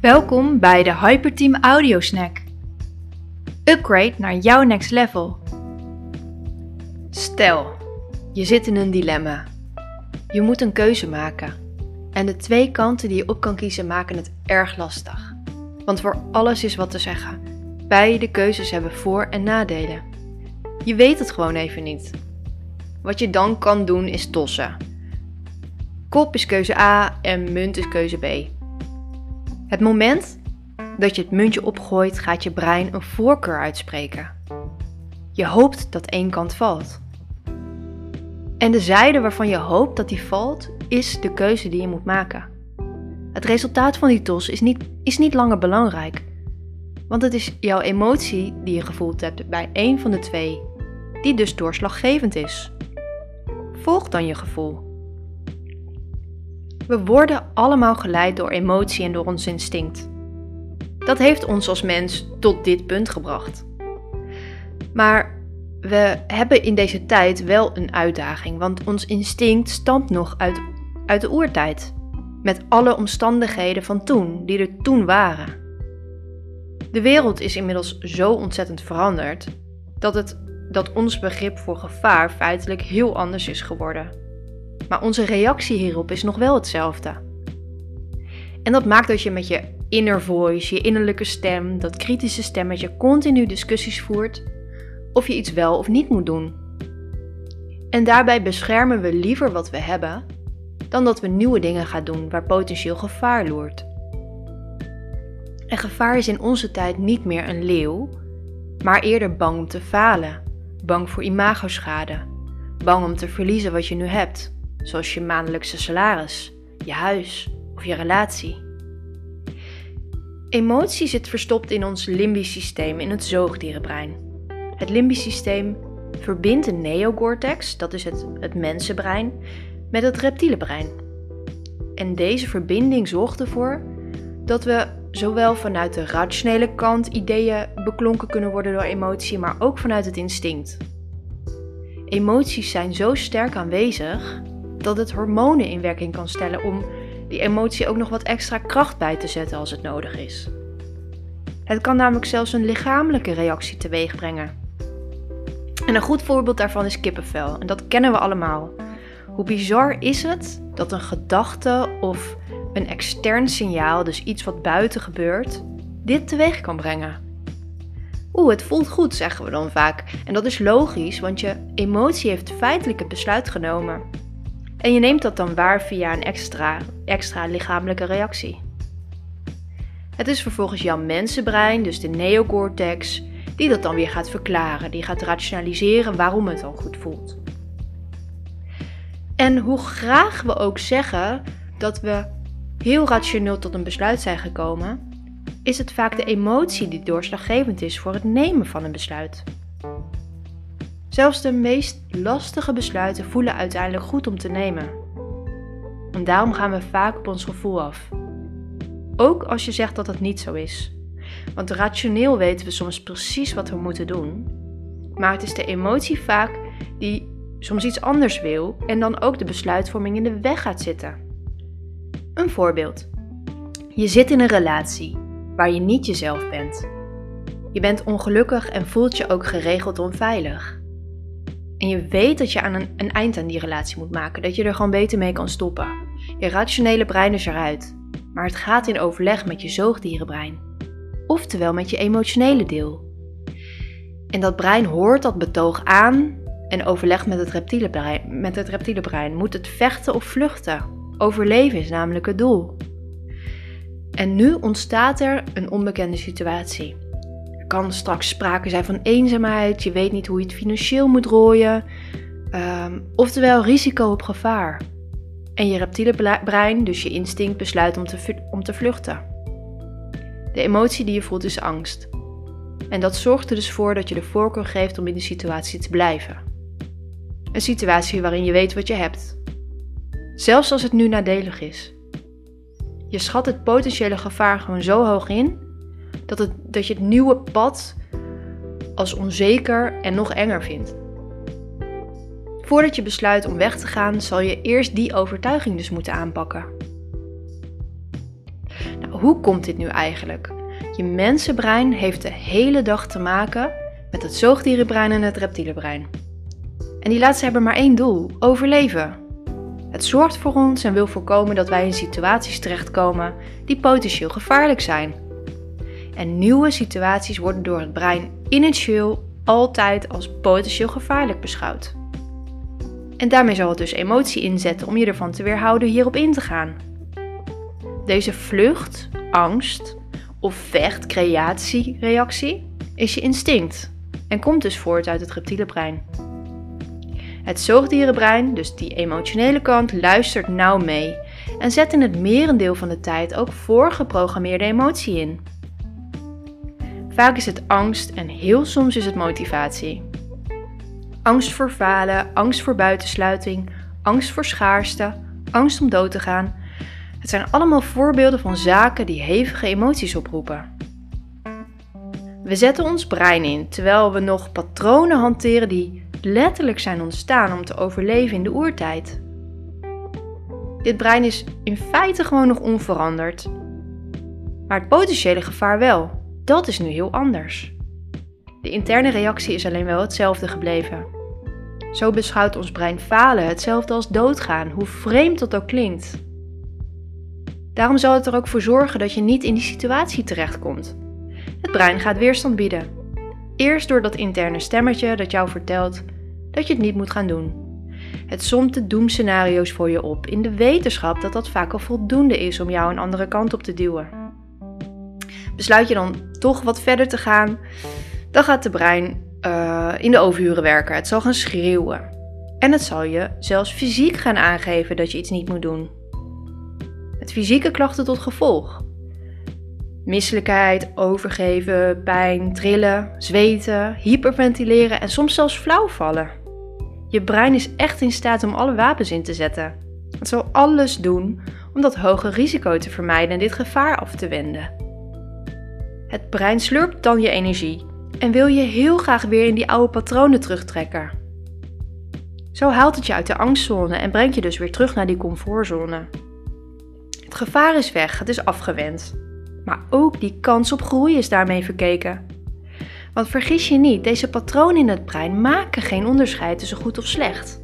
Welkom bij de Hyperteam Audio Snack. Upgrade naar jouw next level. Stel, je zit in een dilemma. Je moet een keuze maken. En de twee kanten die je op kan kiezen maken het erg lastig. Want voor alles is wat te zeggen. Beide keuzes hebben voor- en nadelen. Je weet het gewoon even niet. Wat je dan kan doen is tossen. Kop is keuze A en munt is keuze B. Het moment dat je het muntje opgooit, gaat je brein een voorkeur uitspreken. Je hoopt dat één kant valt. En de zijde waarvan je hoopt dat die valt, is de keuze die je moet maken. Het resultaat van die tos is niet, is niet langer belangrijk, want het is jouw emotie die je gevoeld hebt bij één van de twee, die dus doorslaggevend is. Volg dan je gevoel. We worden allemaal geleid door emotie en door ons instinct. Dat heeft ons als mens tot dit punt gebracht. Maar we hebben in deze tijd wel een uitdaging, want ons instinct stamt nog uit, uit de oertijd. Met alle omstandigheden van toen, die er toen waren. De wereld is inmiddels zo ontzettend veranderd dat, het, dat ons begrip voor gevaar feitelijk heel anders is geworden. Maar onze reactie hierop is nog wel hetzelfde. En dat maakt dat je met je inner voice, je innerlijke stem, dat kritische stemmetje continu discussies voert of je iets wel of niet moet doen. En daarbij beschermen we liever wat we hebben dan dat we nieuwe dingen gaan doen waar potentieel gevaar loert. En gevaar is in onze tijd niet meer een leeuw, maar eerder bang om te falen, bang voor imagoschade, bang om te verliezen wat je nu hebt zoals je maandelijkse salaris, je huis of je relatie. Emotie zit verstopt in ons limbisch systeem, in het zoogdierenbrein. Het limbisch systeem verbindt de neocortex, dat is het, het mensenbrein, met het reptiele brein. En deze verbinding zorgt ervoor dat we zowel vanuit de rationele kant ideeën beklonken kunnen worden door emotie, maar ook vanuit het instinct. Emoties zijn zo sterk aanwezig dat het hormonen in werking kan stellen om die emotie ook nog wat extra kracht bij te zetten als het nodig is. Het kan namelijk zelfs een lichamelijke reactie teweeg brengen. En een goed voorbeeld daarvan is kippenvel, en dat kennen we allemaal. Hoe bizar is het dat een gedachte of een extern signaal, dus iets wat buiten gebeurt, dit teweeg kan brengen? Oeh, het voelt goed, zeggen we dan vaak. En dat is logisch, want je emotie heeft feitelijk het besluit genomen. En je neemt dat dan waar via een extra, extra lichamelijke reactie. Het is vervolgens jouw mensenbrein, dus de neocortex, die dat dan weer gaat verklaren, die gaat rationaliseren waarom het dan goed voelt. En hoe graag we ook zeggen dat we heel rationeel tot een besluit zijn gekomen, is het vaak de emotie die doorslaggevend is voor het nemen van een besluit. Zelfs de meest lastige besluiten voelen uiteindelijk goed om te nemen. En daarom gaan we vaak op ons gevoel af. Ook als je zegt dat het niet zo is. Want rationeel weten we soms precies wat we moeten doen. Maar het is de emotie vaak die soms iets anders wil en dan ook de besluitvorming in de weg gaat zitten. Een voorbeeld. Je zit in een relatie waar je niet jezelf bent. Je bent ongelukkig en voelt je ook geregeld onveilig. En je weet dat je aan een, een eind aan die relatie moet maken, dat je er gewoon beter mee kan stoppen. Je rationele brein is eruit, maar het gaat in overleg met je zoogdierenbrein, oftewel met je emotionele deel. En dat brein hoort dat betoog aan en overlegt met het reptiele brein. Met het reptiele brein. Moet het vechten of vluchten? Overleven is namelijk het doel. En nu ontstaat er een onbekende situatie kan straks sprake zijn van eenzaamheid, je weet niet hoe je het financieel moet rooien, um, oftewel risico op gevaar. En je reptiele brein, dus je instinct, besluit om te, om te vluchten. De emotie die je voelt is angst. En dat zorgt er dus voor dat je de voorkeur geeft om in de situatie te blijven. Een situatie waarin je weet wat je hebt. Zelfs als het nu nadelig is. Je schat het potentiële gevaar gewoon zo hoog in dat, het, dat je het nieuwe pad als onzeker en nog enger vindt. Voordat je besluit om weg te gaan, zal je eerst die overtuiging dus moeten aanpakken. Nou, hoe komt dit nu eigenlijk? Je mensenbrein heeft de hele dag te maken met het zoogdierenbrein en het reptielenbrein. En die laatste hebben maar één doel: overleven. Het zorgt voor ons en wil voorkomen dat wij in situaties terechtkomen die potentieel gevaarlijk zijn. En nieuwe situaties worden door het brein initieel altijd als potentieel gevaarlijk beschouwd. En daarmee zal het dus emotie inzetten om je ervan te weerhouden hierop in te gaan. Deze vlucht, angst of vecht-creatie-reactie is je instinct en komt dus voort uit het reptiele brein. Het zoogdierenbrein, dus die emotionele kant, luistert nauw mee en zet in het merendeel van de tijd ook voorgeprogrammeerde emotie in. Vaak is het angst en heel soms is het motivatie. Angst voor falen, angst voor buitensluiting, angst voor schaarste, angst om dood te gaan. Het zijn allemaal voorbeelden van zaken die hevige emoties oproepen. We zetten ons brein in terwijl we nog patronen hanteren die letterlijk zijn ontstaan om te overleven in de oertijd. Dit brein is in feite gewoon nog onveranderd. Maar het potentiële gevaar wel. Dat is nu heel anders. De interne reactie is alleen wel hetzelfde gebleven. Zo beschouwt ons brein falen hetzelfde als doodgaan, hoe vreemd dat ook klinkt. Daarom zal het er ook voor zorgen dat je niet in die situatie terechtkomt. Het brein gaat weerstand bieden. Eerst door dat interne stemmetje dat jou vertelt dat je het niet moet gaan doen. Het somt de doemscenario's voor je op in de wetenschap dat dat vaak al voldoende is om jou een andere kant op te duwen. Besluit je dan toch wat verder te gaan, dan gaat de brein uh, in de overuren werken. Het zal gaan schreeuwen. En het zal je zelfs fysiek gaan aangeven dat je iets niet moet doen. Met fysieke klachten tot gevolg. Misselijkheid, overgeven, pijn, trillen, zweten, hyperventileren en soms zelfs flauwvallen. Je brein is echt in staat om alle wapens in te zetten. Het zal alles doen om dat hoge risico te vermijden en dit gevaar af te wenden. Het brein slurpt dan je energie en wil je heel graag weer in die oude patronen terugtrekken. Zo haalt het je uit de angstzone en brengt je dus weer terug naar die comfortzone. Het gevaar is weg, het is afgewend. Maar ook die kans op groei is daarmee verkeken. Want vergis je niet, deze patronen in het brein maken geen onderscheid tussen goed of slecht.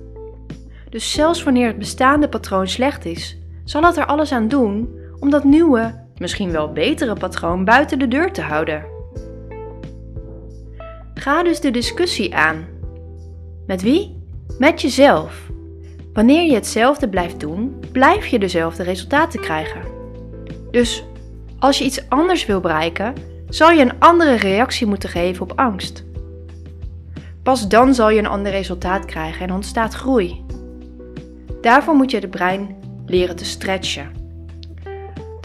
Dus zelfs wanneer het bestaande patroon slecht is, zal het er alles aan doen om dat nieuwe, misschien wel betere patroon buiten de deur te houden. Ga dus de discussie aan. Met wie? Met jezelf. Wanneer je hetzelfde blijft doen, blijf je dezelfde resultaten krijgen. Dus als je iets anders wil bereiken, zal je een andere reactie moeten geven op angst. Pas dan zal je een ander resultaat krijgen en ontstaat groei. Daarvoor moet je het brein leren te stretchen.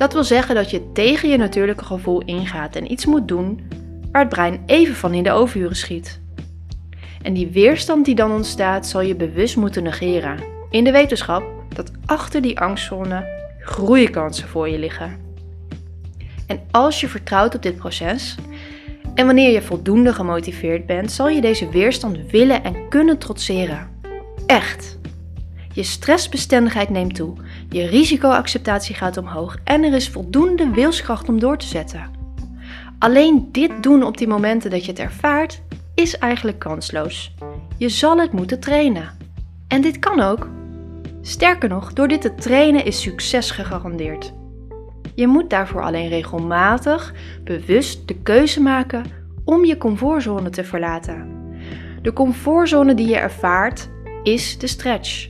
Dat wil zeggen dat je tegen je natuurlijke gevoel ingaat en iets moet doen waar het brein even van in de overuren schiet. En die weerstand die dan ontstaat, zal je bewust moeten negeren. In de wetenschap dat achter die angstzone groeikansen voor je liggen. En als je vertrouwt op dit proces en wanneer je voldoende gemotiveerd bent, zal je deze weerstand willen en kunnen trotseren. Echt. Je stressbestendigheid neemt toe, je risicoacceptatie gaat omhoog en er is voldoende wilskracht om door te zetten. Alleen dit doen op die momenten dat je het ervaart, is eigenlijk kansloos. Je zal het moeten trainen. En dit kan ook. Sterker nog, door dit te trainen is succes gegarandeerd. Je moet daarvoor alleen regelmatig bewust de keuze maken om je comfortzone te verlaten. De comfortzone die je ervaart is de stretch.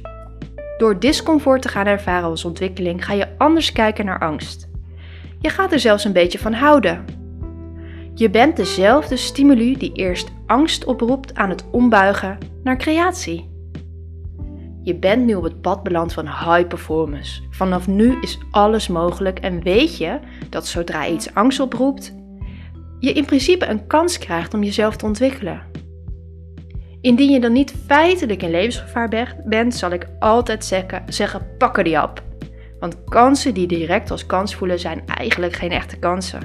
Door discomfort te gaan ervaren als ontwikkeling ga je anders kijken naar angst. Je gaat er zelfs een beetje van houden. Je bent dezelfde stimuli die eerst angst oproept aan het ombuigen naar creatie. Je bent nu op het pad beland van high performance. Vanaf nu is alles mogelijk en weet je dat zodra iets angst oproept, je in principe een kans krijgt om jezelf te ontwikkelen. Indien je dan niet feitelijk in levensgevaar bent, zal ik altijd zeggen, zeggen pakken die op. Want kansen die direct als kans voelen zijn eigenlijk geen echte kansen.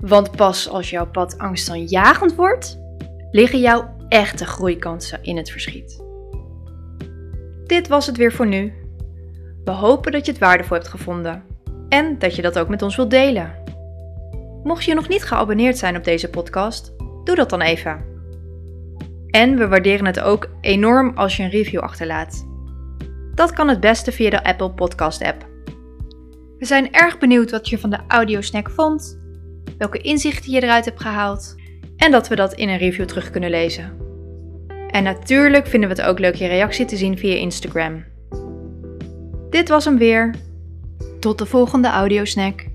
Want pas als jouw pad angstaanjagend wordt, liggen jouw echte groeikansen in het verschiet. Dit was het weer voor nu. We hopen dat je het waardevol hebt gevonden. en dat je dat ook met ons wilt delen. Mocht je nog niet geabonneerd zijn op deze podcast, doe dat dan even. En we waarderen het ook enorm als je een review achterlaat. Dat kan het beste via de Apple Podcast app. We zijn erg benieuwd wat je van de audiosnack vond, welke inzichten je eruit hebt gehaald en dat we dat in een review terug kunnen lezen. En natuurlijk vinden we het ook leuk je reactie te zien via Instagram. Dit was hem weer. Tot de volgende audiosnack.